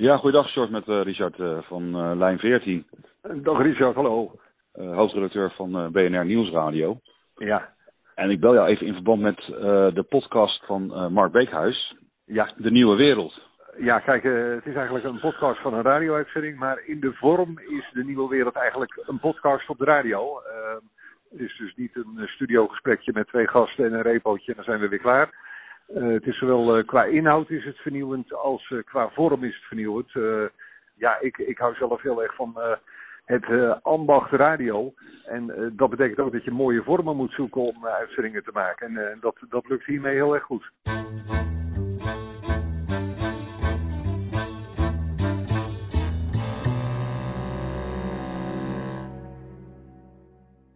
Ja, goeiedag, Short met uh, Richard uh, van uh, Lijn 14. Dag Richard, hallo. hoofdredacteur van BNR Nieuwsradio. Ja. En ik bel jou even in verband met de podcast van Mark Beekhuis. Ja. De Nieuwe Wereld. Ja, kijk, het is eigenlijk een podcast van een radio-uitzending, maar in de vorm is de Nieuwe Wereld eigenlijk een podcast op de radio. het is dus niet een studiogesprekje met twee gasten en een repootje en dan zijn we weer klaar. Uh, het is zowel uh, qua inhoud is het vernieuwend als uh, qua vorm is het vernieuwend. ja, ik, ik hou zelf heel erg van het ambacht radio. En dat betekent ook dat je mooie vormen moet zoeken om uitzendingen te maken. En dat, dat lukt hiermee heel erg goed.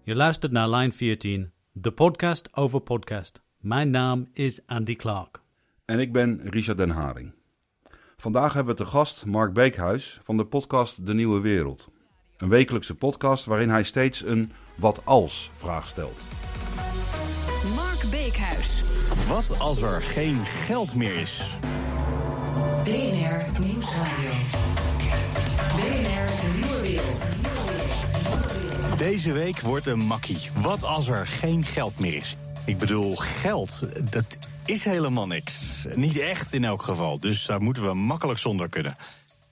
Je luistert naar Line 14, de podcast over podcast. Mijn naam is Andy Clark. En ik ben Richard Den Haring. Vandaag hebben we te gast Mark Beekhuis van de podcast De Nieuwe Wereld. Een wekelijkse podcast waarin hij steeds een wat als vraag stelt. Mark Beekhuis. Wat als er geen geld meer is? BNR Nieuwsradio. BNR De Nieuwe Wereld. Deze week wordt een makkie. Wat als er geen geld meer is? Ik bedoel, geld, dat is helemaal niks. Niet echt in elk geval, dus daar moeten we makkelijk zonder kunnen.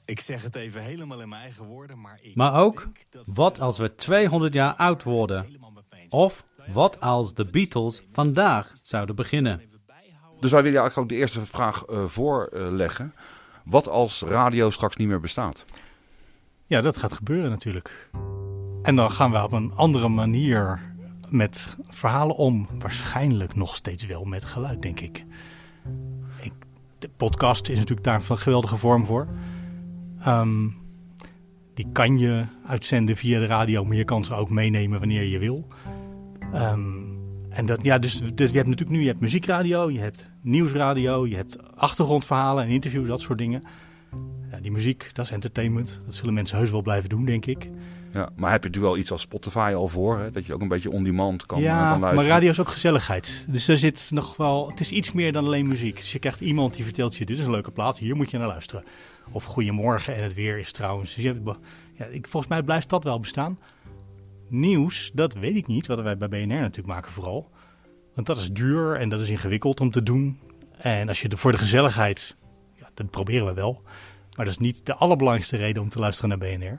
Ik zeg het even helemaal in mijn eigen woorden, maar ik Maar ook, wat als we 200 jaar oud worden? Of wat als de Beatles vandaag zouden beginnen? Dus wij willen eigenlijk ook de eerste vraag uh, voorleggen. wat als radio straks niet meer bestaat? Ja, dat gaat gebeuren natuurlijk. En dan gaan we op een andere manier met verhalen om. Waarschijnlijk nog steeds wel met geluid, denk ik. ik de podcast is natuurlijk daar een geweldige vorm voor. Ehm, die kan je uitzenden via de radio, maar je kan ze ook meenemen wanneer je wil. Ehm, en dat, ja, dus, je hebt natuurlijk nu je hebt muziekradio, je hebt nieuwsradio, je hebt achtergrondverhalen en interviews, dat soort dingen. Ja, die muziek, dat is entertainment. Dat zullen mensen heus wel blijven doen, denk ik. Ja, maar heb je natuurlijk wel iets als Spotify al voor, hè? dat je ook een beetje on-demand kan, ja, kan luisteren. maar radio is ook gezelligheid. Dus er zit nog wel, het is iets meer dan alleen muziek. Dus je krijgt iemand die vertelt je, dit is een leuke plaat, hier moet je naar luisteren. Of goedemorgen en het weer is trouwens. Dus je hebt, ja, ik, volgens mij blijft dat wel bestaan. Nieuws, dat weet ik niet, wat wij bij BNR natuurlijk maken vooral. Want dat is duur en dat is ingewikkeld om te doen. En als je de, voor de gezelligheid, ja, dat proberen we wel. Maar dat is niet de allerbelangrijkste reden om te luisteren naar BNR.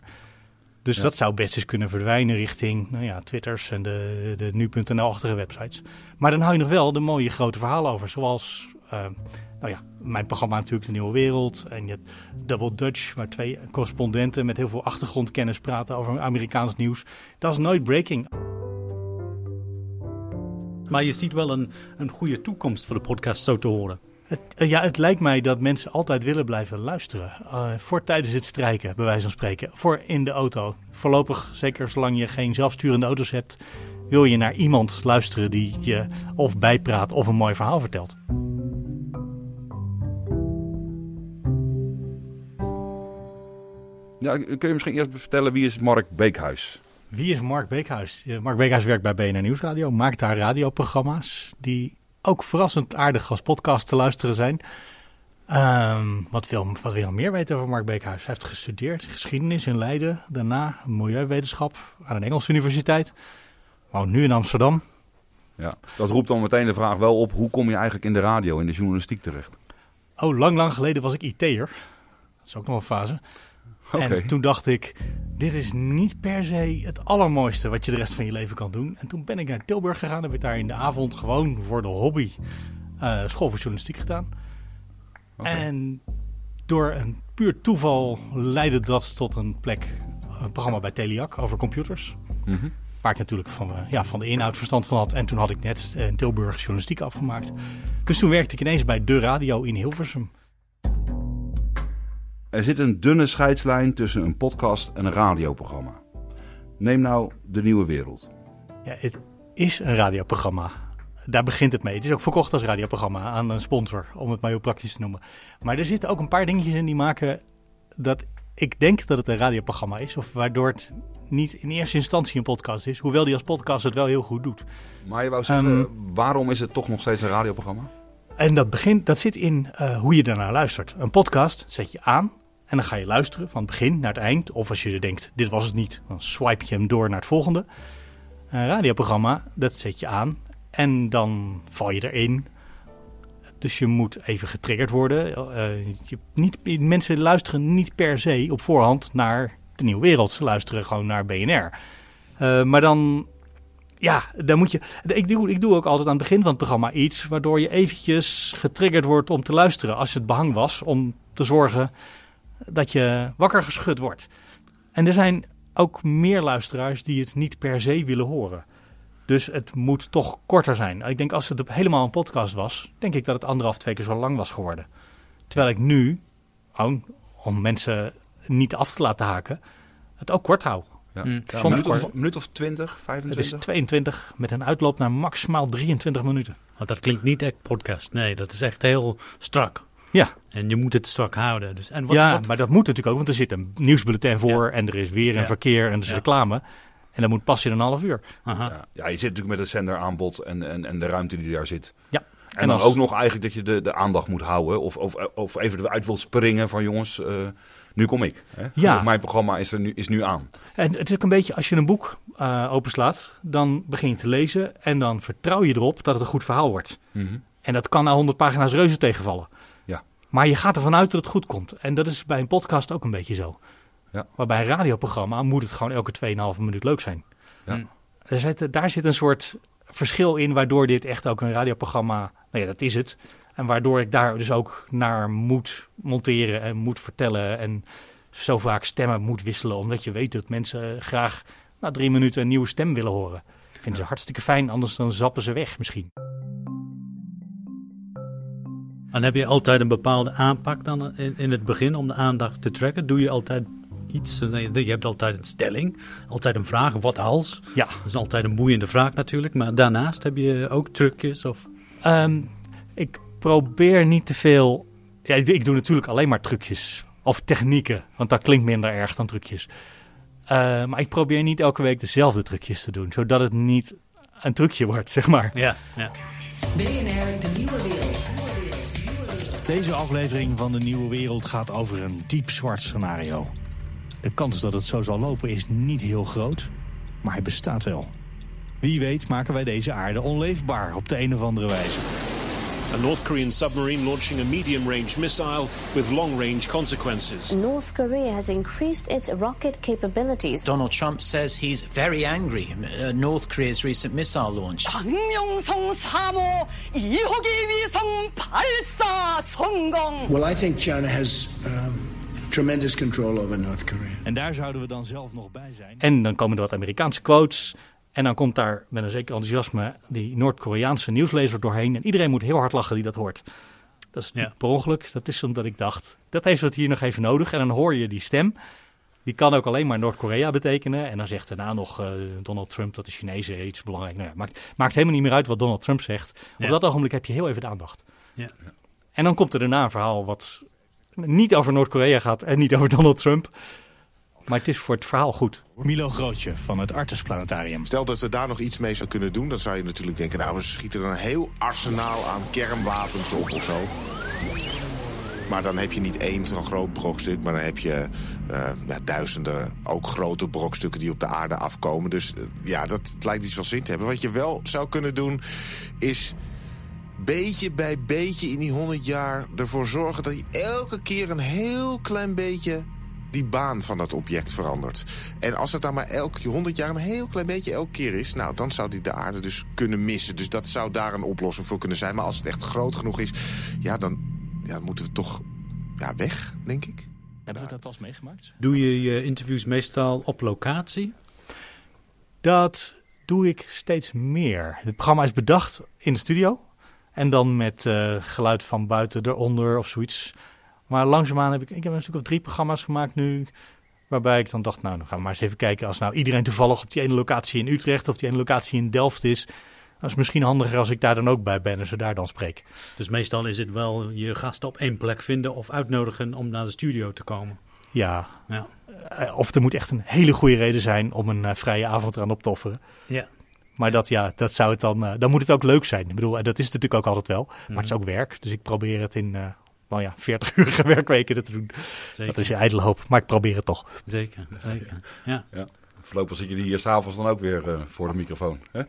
Dus dat zou best eens kunnen verdwijnen richting nou ja, Twitters en de, de nu.nl-achtige websites. Maar dan hou je nog wel de mooie grote verhalen over. Zoals uh, nou ja, mijn programma natuurlijk De Nieuwe Wereld. En je hebt Double Dutch, waar twee correspondenten met heel veel achtergrondkennis praten over Amerikaans nieuws. Dat is nooit breaking. Maar je ziet wel een, een goede toekomst voor de podcast zo te horen. Het, ja, het lijkt mij dat mensen altijd willen blijven luisteren. Uh, voor tijdens het strijken, bij wijze van spreken. Voor in de auto. Voorlopig, zeker zolang je geen zelfsturende auto's hebt, wil je naar iemand luisteren die je of bijpraat of een mooi verhaal vertelt. Ja, kun je misschien eerst vertellen wie is Mark Beekhuis? Wie is Mark Beekhuis? Mark Beekhuis werkt bij BNR Nieuwsradio, maakt daar radioprogramma's die ook verrassend aardig als podcast te luisteren zijn. Um, wat, wil, wat wil je nog meer weten over Mark Beekhuis? Hij heeft gestudeerd geschiedenis in Leiden, daarna milieuwetenschap aan een Engelse universiteit. Woont nu in Amsterdam. Ja, dat roept dan meteen de vraag wel op, hoe kom je eigenlijk in de radio, in de journalistiek terecht? Oh, lang, lang geleden was ik IT'er. Dat is ook nog een fase. Okay. En toen dacht ik, dit is niet per se het allermooiste wat je de rest van je leven kan doen. En toen ben ik naar Tilburg gegaan en heb daar in de avond gewoon voor de hobby uh, school voor journalistiek gedaan. Okay. En door een puur toeval leidde dat tot een plek, een programma bij Teliac over computers. Mm -hmm. Waar ik natuurlijk van, uh, ja, van de inhoud verstand van had. En toen had ik net in Tilburg journalistiek afgemaakt. Dus toen werkte ik ineens bij de radio in Hilversum. Er zit een dunne scheidslijn tussen een podcast en een radioprogramma. Neem nou De Nieuwe Wereld. Ja, het is een radioprogramma. Daar begint het mee. Het is ook verkocht als radioprogramma aan een sponsor, om het maar heel praktisch te noemen. Maar er zitten ook een paar dingetjes in die maken dat ik denk dat het een radioprogramma is. Of waardoor het niet in eerste instantie een podcast is. Hoewel die als podcast het wel heel goed doet. Maar je wou zeggen, um, waarom is het toch nog steeds een radioprogramma? En dat, begint, dat zit in uh, hoe je daarnaar luistert. Een podcast zet je aan En dan ga je luisteren van het begin naar het eind. Of als je denkt, dit was het niet, dan swipe je hem door naar het volgende. Een radioprogramma, dat zet je aan. En dan val je erin. Dus je moet even getriggerd worden. Eh, je, niet, mensen luisteren niet per se op voorhand naar de Nieuwe Wereld. Ze luisteren gewoon naar BNR. Eh, maar dan, ja, dan moet je... Ik doe, ik doe ook altijd aan het begin van het programma iets... waardoor je eventjes getriggerd wordt om te luisteren als het behang was... om te zorgen dat je wakker geschud wordt. En er zijn ook meer luisteraars die het niet per se willen horen. Dus het moet toch korter zijn. Ik denk als het helemaal een podcast was, denk ik dat het anderhalf, twee keer zo lang was geworden. Terwijl ik nu, oh, om mensen niet af te laten haken, het ook kort hou. Ja. Mm. Ja, Soms een minuut of, minuut of 20, Het 25? is 22 met een uitloop naar maximaal 23 minuten. Want dat klinkt niet echt podcast. Nee, dat is echt heel strak. Ja, En je moet het strak houden. Dus, en wat, ja wat- maar dat moet natuurlijk ook, want er zit een nieuwsbulletin voor en er is weer een Ja. verkeer en er is Ja. reclame. En dat moet pas in een half uur. Aha. Ja. ja, je zit natuurlijk met het zenderaanbod en, en, en de ruimte die daar zit. Ja. En, En dan als- ook nog eigenlijk dat je de, de aandacht moet houden. Of, of, of even eruit wilt springen van jongens, eh, nu kom ik. Hè? Ja. Mijn programma is, er nu, is nu aan. En het is ook een beetje, als je een boek eh, openslaat, dan begin je te lezen en dan vertrouw je erop dat het een goed verhaal wordt. En dat kan na 100 pagina's reuze tegenvallen. Maar je gaat ervan uit dat het goed komt. En dat is bij een podcast ook een beetje zo. Ja. Maar bij een radioprogramma moet het gewoon elke 2,5 minuut leuk zijn. Ja. Hm. Er zit, daar zit een soort verschil in waardoor dit echt ook een radioprogramma, nou ja, dat is het. En waardoor ik daar dus ook naar moet monteren en moet vertellen en zo vaak stemmen moet wisselen. Omdat je weet dat mensen graag na drie minuten een nieuwe stem willen horen. Vinden ze hartstikke fijn, anders dan zappen ze weg misschien. En heb je altijd een bepaalde aanpak dan in, in het begin om de aandacht te trekken? Doe je altijd iets? Nee, Je hebt altijd een stelling, altijd een vraag, wat als? Ja. Dat is altijd een boeiende vraag natuurlijk. Maar daarnaast heb je ook trucjes of... Ehm, ik probeer niet te veel. Ja, ik, ik doe natuurlijk alleen maar trucjes. Of technieken, want dat klinkt minder erg dan trucjes. Eh, maar ik probeer niet elke week dezelfde trucjes te doen, zodat het niet een trucje wordt, zeg maar. Ja, ja. BNR De Nieuwe. Deze aflevering van De Nieuwe Wereld gaat over een diep zwart scenario. De kans dat het zo zal lopen is niet heel groot, maar hij bestaat wel. Wie weet maken wij deze aarde onleefbaar op de een of andere wijze. A North Korean submarine launching a medium range missile with long range consequences. North Korea has increased its rocket capabilities. Donald Trump says he's very angry at North Korea's recent missile launch. Well, I think China has. Um, tremendous control over North Korea. En daar zouden we dan zelf nog bij zijn. En dan komen er wat Amerikaanse quotes. En dan komt daar met een zeker enthousiasme die Noord-Koreaanse nieuwslezer doorheen. En iedereen moet heel hard lachen die dat hoort. Dat is niet Ja. per ongeluk. Dat is omdat ik dacht, dat heeft het hier nog even nodig. En dan hoor je die stem. Die kan ook alleen maar Noord-Korea betekenen. En dan zegt daarna nog eh, Donald Trump dat de Chinezen iets belangrijk... Nou ja, maakt, maakt helemaal niet meer uit wat Donald Trump zegt. Op Ja. dat ogenblik heb je heel even de aandacht. Ja. En dan komt er daarna een verhaal wat niet over Noord-Korea gaat en niet over Donald Trump. Maar het is voor het verhaal goed. Milo Grootje van het Artes Planetarium. Stel dat ze daar nog iets mee zou kunnen doen, dan zou je natuurlijk denken: nou, we schieten er een heel arsenaal aan kernwapens op of zo. Maar dan heb je niet één zo'n groot brokstuk, maar dan heb je eh, ja, duizenden ook grote brokstukken die op de aarde afkomen. Dus eh, ja, dat lijkt iets wel zin te hebben. Wat je wel zou kunnen doen, is beetje bij beetje in die 100 jaar ervoor zorgen dat je elke keer een heel klein beetje die baan van dat object verandert. En als het dan maar elke 100 jaar een heel klein beetje elke keer is, nou dan zou die de aarde dus kunnen missen. Dus dat zou daar een oplossing voor kunnen zijn. Maar als het echt groot genoeg is, ja, dan, ja, dan moeten we toch ja, weg, denk ik. Hebben we dat al eens meegemaakt? Doe je je interviews meestal op locatie? Dat doe ik steeds meer. Het programma is bedacht in de studio. En dan met eh, geluid van buiten eronder of zoiets. Maar langzaamaan heb ik... Ik heb een stuk of drie programma's gemaakt nu... Waarbij ik dan dacht, nou, dan gaan we maar eens even kijken. Als nou iedereen toevallig op die ene locatie in Utrecht... of die ene locatie in Delft is... Dat is misschien handiger als ik daar dan ook bij ben en ze daar dan spreek. Dus meestal is het wel je gasten op één plek vinden of uitnodigen om naar de studio te komen. Ja. Ja. Eh, of er moet echt een hele goede reden zijn om een eh, vrije avond eraan op te offeren. Ja. Maar dat, ja, dat zou het dan, eh, dan moet het ook leuk zijn. Ik bedoel, en dat is het natuurlijk ook altijd wel. Maar Mhm. het is ook werk. Dus ik probeer het in, nou ja, 40-urige werkweken te doen. Zeker. Dat is je ijdele hoop, maar ik probeer het toch. Zeker, zeker. Ja. ja. Voorlopig zit je hier s'avonds dan ook weer uh, voor de microfoon. Hè?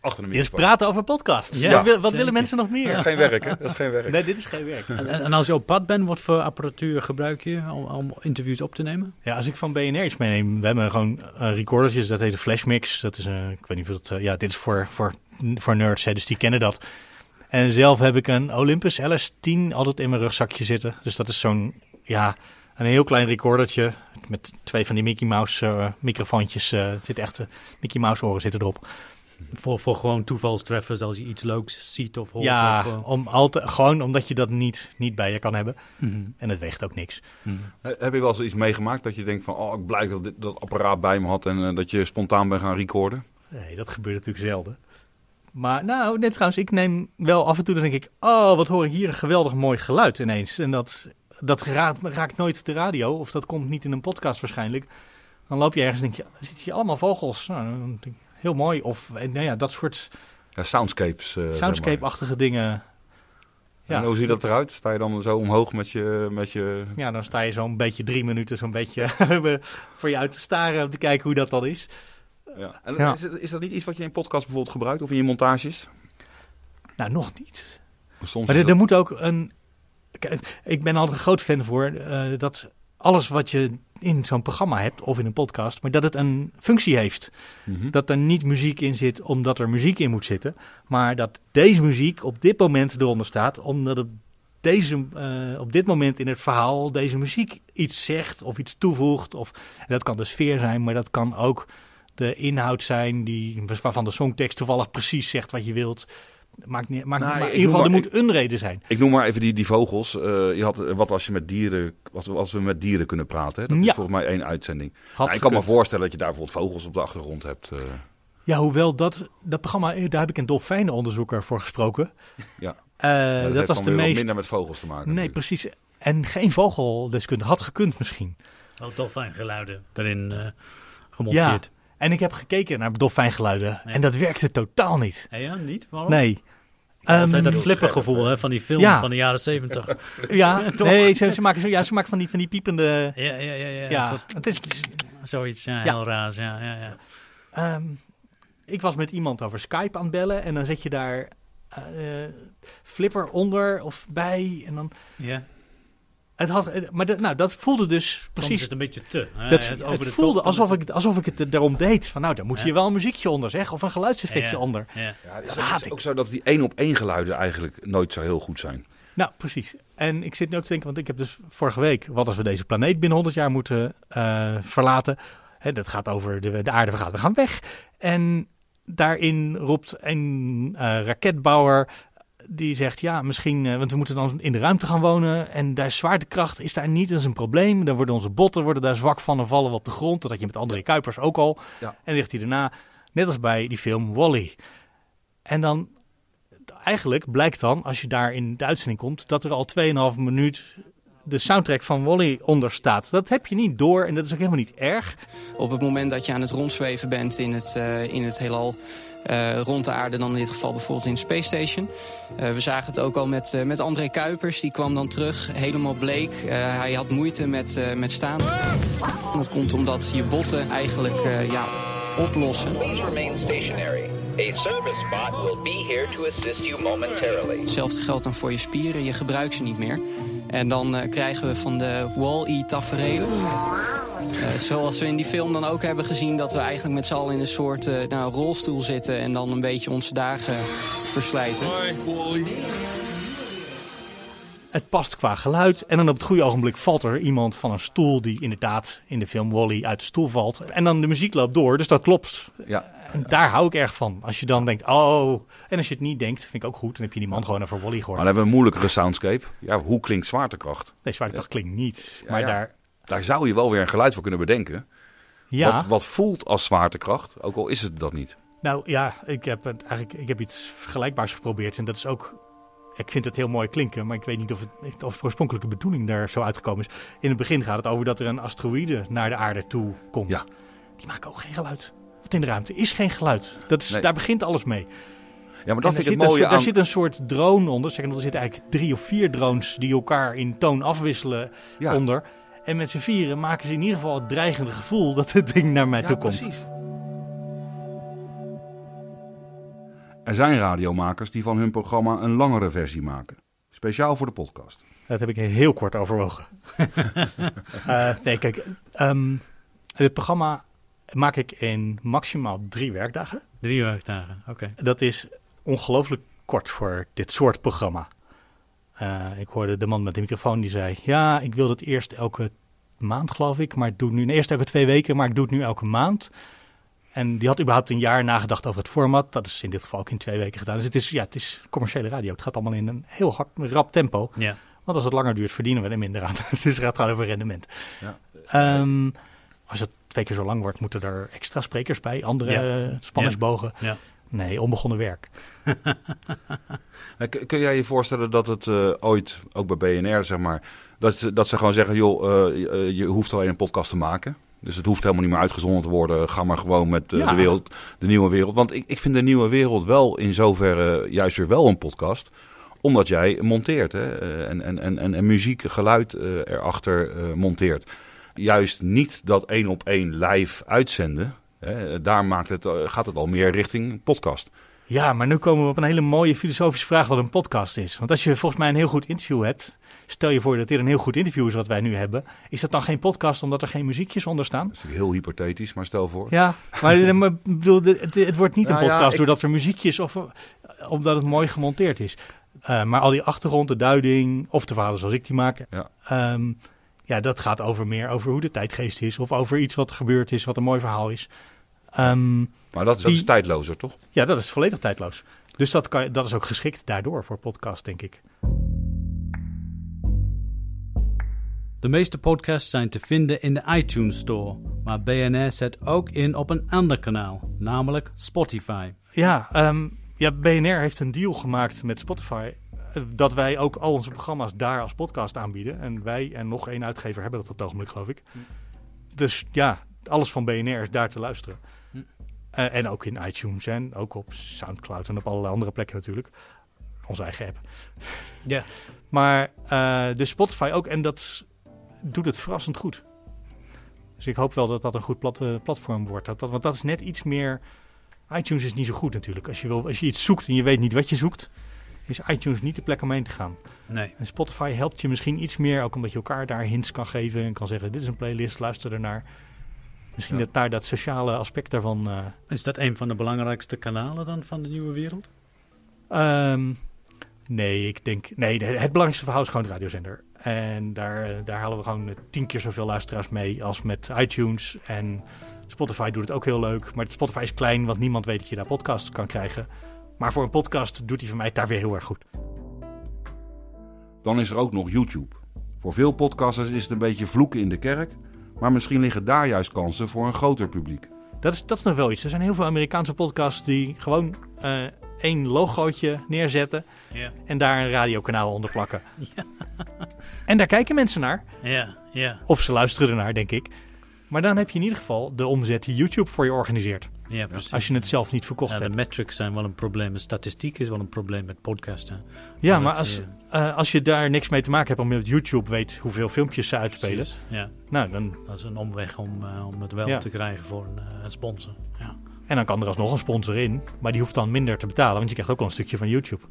Achter de Dit is microfoon. praten over podcasts. Ja, wat, wil- wat zeker. willen mensen nog meer? Dat is geen werk, hè? Dat is geen werk. Nee, dit is geen werk. En, en als je op pad bent, wat voor apparatuur gebruik je om, om interviews op te nemen? Ja, als ik van BNR iets meeneem, we hebben gewoon eh recordertjes, dat heet een flashmix. Dat is, eh, ik weet niet of dat, eh, ja, dit is voor, voor, voor nerds, hè, dus die kennen dat. En zelf heb ik een Olympus LS10 altijd in mijn rugzakje zitten. Dus dat is zo'n, ja, een heel klein recordertje met twee van die Mickey Mouse eh, microfoontjes. eh zit echt, eh, Mickey Mouse oren zitten erop. Voor, voor gewoon toevalstreffers als je iets leuks ziet of hoort? Ja, of, om altijd, gewoon omdat je dat niet, niet bij je kan hebben. Mhm. En het weegt ook niks. He- Heb je wel eens iets meegemaakt dat je denkt van... oh, ik blij dat dit, dat apparaat bij me had en dat je spontaan bent gaan recorden? Nee, dat gebeurt natuurlijk zelden. Maar nou, net trouwens, ik neem wel af en toe, dan denk ik, oh, wat hoor ik hier een geweldig mooi geluid ineens. En dat, dat raakt, raakt nooit de radio, of dat komt niet in een podcast waarschijnlijk. Dan loop je ergens en denk je, er zitten hier allemaal vogels. Nou, heel mooi. Of eh, nou ja, dat soort Ja, soundscapes. zeg maar. soundscape-achtige dingen. Ja. En hoe ziet dat eruit? Sta je dan zo omhoog met je... Met je... Ja, dan sta je zo'n beetje drie minuten zo'n beetje voor je uit te staren om te kijken hoe dat dan is. Ja. En Ja. Is, is dat niet iets wat je in podcast bijvoorbeeld gebruikt of in je montages? Nou, nog niet. Soms Maar er, er moet ook een. Kijk, ik ben altijd een groot fan voor eh, dat alles wat je in zo'n programma hebt of in een podcast, maar dat het een functie heeft. Mhm. Dat er niet muziek in zit omdat er muziek in moet zitten, maar dat deze muziek op dit moment eronder staat omdat het deze, eh, op dit moment in het verhaal deze muziek iets zegt of iets toevoegt. Of, en dat kan de sfeer zijn, maar dat kan ook de inhoud zijn die, waarvan de songtekst toevallig precies zegt wat je wilt. Maakt niet, maakt, Nou, maar in ieder geval, er moet een reden zijn. Ik noem maar even die, die vogels. Eh, je had, wat als je met dieren, wat als we met dieren kunnen praten. Hè? Dat is volgens mij één uitzending. Nou, ik kan me voorstellen dat je daar bijvoorbeeld vogels op de achtergrond hebt. eh. Ja, hoewel dat, dat programma, eh, daar heb ik een dolfijnenonderzoeker voor gesproken. ja. Eh, Ja, dat heeft was de meest. minder met vogels te maken. Nee, natuurlijk. precies. En geen vogeldeskundige. Had gekund misschien. Oh, dolfijngeluiden erin eh, Ja. En ik heb gekeken naar dolfijngeluiden. En dat werkte totaal niet. Ja, ja, niet? Waarom? Nee. Ehm, dat flippergevoel hè, van die film Ja. van de jaren zeventig. Ja, toch? nee, ze, ze, maken, zo, ja, ze maken van die, van die piepende... Ja, ja, ja. ja, Ja, een soort- het is, het is- Zoiets, ja, Ja. heel raar. Ja, ja, ja. Ehm, ik was met iemand over Skype aan het bellen en dan zet je daar eh, flipper onder of bij en dan... Ja. Het had, maar dat, nou, dat voelde dus Soms precies... is het een beetje te. hè, Dat, het het, over de top, voelde alsof ik, het- alsof ik het daarom deed. Van nou, daar moet Ja. je wel een muziekje onder, zeg. Of een geluidseffectje Ja, onder. ja. Ja, Dat is ik. ook zo dat die één op één geluiden eigenlijk nooit zo heel goed zijn. Nou, precies. En ik zit nu ook te denken, want ik heb dus vorige week... Wat als we deze planeet binnen 100 jaar moeten eh, verlaten? Hè, dat gaat over de, de aarde, we gaan, we gaan weg. En daarin roept een eh, raketbouwer... Die zegt, ja, misschien, eh, want we moeten dan in de ruimte gaan wonen. En daar is zwaartekracht is daar niet, dat is een probleem. Dan worden onze botten worden daar zwak van en vallen we op de grond. Dat had je met André Kuipers ook al. Ja. En dan zegt hij daarna, net als bij die film Wally. En dan eigenlijk blijkt dan, als je daar in de uitzending komt, dat er al 2,5 minuut de soundtrack van Wally onder staat. Dat heb je niet door en dat is ook helemaal niet erg. Op het moment dat je aan het rondzweven bent in het, eh, in het heelal eh, rond de aarde... dan in dit geval bijvoorbeeld in Space Station. Eh, we zagen het ook al met, eh, met André Kuipers. Die kwam dan terug, helemaal bleek. Eh, hij had moeite met, eh, met staan. Dat komt omdat je botten eigenlijk eh, ja, oplossen. Please remain stationary. A service bot will be here to assist you momentarily. Hetzelfde geldt dan voor je spieren, je gebruikt ze niet meer. En dan eh, krijgen we van de Wall-E. Eh, zoals we in die film dan ook hebben gezien... dat we eigenlijk met z'n allen in een soort eh, nou, rolstoel zitten... en dan een beetje onze dagen verslijten. Het past qua geluid en dan op het goede ogenblik valt er iemand van een stoel... die inderdaad in de film Wally uit de stoel valt. En dan de muziek loopt door, dus dat klopt. Ja. En daar hou ik erg van. Als je dan denkt, oh... En als je het niet denkt, vind ik ook goed. Dan heb je die man gewoon even Wally Maar gehoord. dan hebben we een moeilijkere soundscape. Ja, hoe klinkt zwaartekracht? Nee, zwaartekracht klinkt niet. Ja, Maar ja. daar... Daar zou je wel weer een geluid voor kunnen bedenken. Ja. Wat, wat voelt als zwaartekracht, ook al is het dat niet. Nou ja, ik heb, eigenlijk, ik heb iets vergelijkbaars geprobeerd. En dat is ook. Ik vind het heel mooi klinken, maar ik weet niet of, het, of de oorspronkelijke bedoeling daar zo uitgekomen is. In het begin gaat het over dat er een asteroïde naar de aarde toe komt. Die maken ook geen geluid. Want in de ruimte is geen geluid. Dat is, Nee. Daar begint alles mee. Ja, maar dat vind ik het zit mooie een, soort- daar aan... zit een soort drone onder. Zeg, er zitten eigenlijk drie of vier drones die elkaar in toon afwisselen Ja. onder. En met z'n vieren maken ze in ieder geval het dreigende gevoel dat het ding naar mij Ja, toe komt. precies. Er zijn radiomakers die van hun programma een langere versie maken. Speciaal voor de podcast. Dat heb ik heel kort overwogen. Eh, nee, kijk, ehm, het programma maak ik in maximaal drie werkdagen. Drie werkdagen, oké. Dat is ongelooflijk kort voor dit soort programma. Eh, ik hoorde de man met de microfoon die zei: Ja, ik wil het eerst elke maand, geloof ik. Maar ik doe het nu eerst elke twee weken, maar ik doe het nu elke maand. En die had überhaupt een jaar nagedacht over het format. Dat is in dit geval ook in twee weken gedaan. Dus het is, ja, het is commerciële radio. Het gaat allemaal in een heel hard, rap tempo. Ja. Want als het langer duurt, verdienen we er minder aan. dus het gaat gewoon over rendement. Ja. Ehm, als het twee keer zo lang wordt, moeten er extra sprekers bij. Andere Ja. spanningsbogen. Ja. Nee, onbegonnen werk. Eh, Kun jij je voorstellen dat het eh, ooit, ook bij BNR zeg maar, dat, ze- dat ze gewoon zeggen, joh, eh, je, eh, je hoeft alleen een podcast te maken. Dus het hoeft helemaal niet meer uitgezonden te worden. Ga maar gewoon met Ja. de, wereld, de nieuwe wereld. Want ik, ik vind de nieuwe wereld wel in zoverre juist weer wel een podcast. Omdat jij monteert hè? eh, En, en, en, en, en muziek, geluid erachter eh, monteert. Juist niet dat één op één live uitzenden. Hè? Daar maakt het, eh, gaat het al meer richting podcast. Ja, maar nu komen we op een hele mooie filosofische vraag wat een podcast is. Want als je volgens mij een heel goed interview hebt, stel je voor dat dit een heel goed interview is wat wij nu hebben, is dat dan geen podcast omdat er geen muziekjes onder staan? Dat is natuurlijk heel hypothetisch, maar stel voor. Ja, maar, maar ik bedoel, het, het wordt niet een Nou ja, podcast ik- doordat er muziekjes of eh, omdat het mooi gemonteerd is. Eh, maar al die achtergrond, de duiding, of de verhalen zoals ik die maak, Ja. ehm, ja, dat gaat over meer over hoe de tijdgeest is of over iets wat er gebeurd is, wat een mooi verhaal is. Ehm, Maar dat, die- is tijdlozer, toch? Ja, dat is volledig tijdloos. Dus dat, kan, dat is ook geschikt daardoor voor podcast, denk ik. De meeste podcasts zijn te vinden in de iTunes Store, maar BNR zet ook in op een ander kanaal, namelijk Spotify. Ja, ehm, ja, BNR heeft een deal gemaakt met Spotify. Dat wij ook al onze programma's daar als podcast aanbieden. En wij en nog één uitgever hebben dat op het ogenblik, geloof ik. Dus ja, alles van BNR is daar te luisteren. Hm. Eh, en ook in iTunes en ook op Soundcloud en op allerlei andere plekken natuurlijk. Onze eigen app. Ja. Maar eh, de Spotify ook. En dat doet het verrassend goed. Dus ik hoop wel dat dat een goed plat, eh, platform wordt. Dat, dat, want dat is net iets meer... iTunes is niet zo goed natuurlijk. Als je, wil, als je iets zoekt en je weet niet wat je zoekt... is iTunes niet de plek om heen te gaan. Nee. En Spotify helpt je misschien iets meer... ook omdat je elkaar daar hints kan geven... en kan zeggen, dit is een playlist, luister ernaar. Misschien Ja. dat daar dat sociale aspect daarvan... eh, Is dat een van de belangrijkste kanalen dan van de nieuwe wereld? Ehm, nee, ik denk. Nee, de- het belangrijkste verhaal is gewoon de radiozender. En daar, eh, daar halen we gewoon eh, tien keer zoveel luisteraars mee als met iTunes. En Spotify doet het ook heel leuk. Maar Spotify is klein, want niemand weet dat je daar podcasts kan krijgen. Maar voor een podcast doet hij van mij daar weer heel erg goed. Dan is er ook nog YouTube. Voor veel podcasters is het een beetje vloeken in de kerk, maar misschien liggen daar juist kansen voor een groter publiek. Dat is, dat is nog wel iets. Er zijn heel veel Amerikaanse podcasts die gewoon eh, één logootje neerzetten. Ja. En daar een radiokanaal onder plakken. En daar kijken mensen naar. Ja, ja. Of ze luisteren ernaar, denk ik. Maar dan heb je in ieder geval de omzet die YouTube voor je organiseert. Ja, precies. Als je het zelf niet verkocht Ja, de hebt. metrics zijn wel een probleem. De statistiek is wel een probleem met podcasten. Ja, maar als, je- eh, als je daar niks mee te maken hebt, omdat YouTube weet hoeveel filmpjes ze uitspelen. Precies, ja. Nou, dan, Dat is een omweg om, eh, om het wel Ja. te krijgen voor een, eh, een sponsor. Ja. en dan kan er alsnog een sponsor in, maar die hoeft dan minder te betalen, want je krijgt ook al een stukje van YouTube.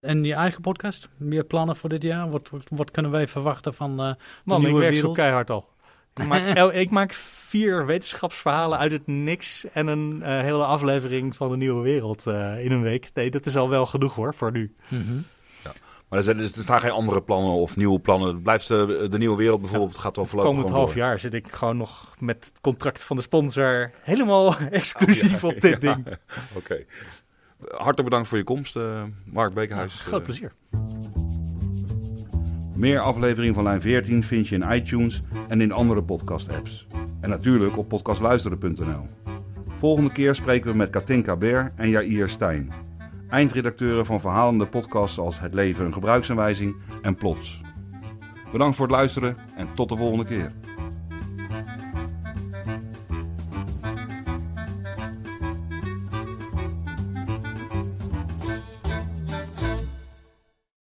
En je eigen podcast? Meer plannen voor dit jaar? Wat, wat, wat kunnen wij verwachten van eh de Man, ik nieuwe werk zo keihard al. Ik maak, ik maak vier wetenschapsverhalen uit het niks en een eh, hele aflevering van de nieuwe wereld eh, in een week. Nee, dat is al wel genoeg hoor, voor nu. Mhm. Maar er, zijn, er staan geen andere plannen of nieuwe plannen. Het blijft eh, de nieuwe wereld bijvoorbeeld, gaat wel voorlopig Komend half door. jaar zit ik gewoon nog met het contract van de sponsor helemaal exclusief Ja, op dit ja. ding. Oké. Hartelijk bedankt voor je komst, Mark Beekhuis. Groot plezier. Meer afleveringen van Lijn 14 vind je in iTunes en in andere podcast-apps. En natuurlijk op podcastluisteren.nl. Volgende keer spreken we met Katinka Ber en Jair Stijn. Eindredacteuren van verhalende podcasts als Het Leven een gebruiksaanwijzing en Plots. Bedankt voor het luisteren en tot de volgende keer.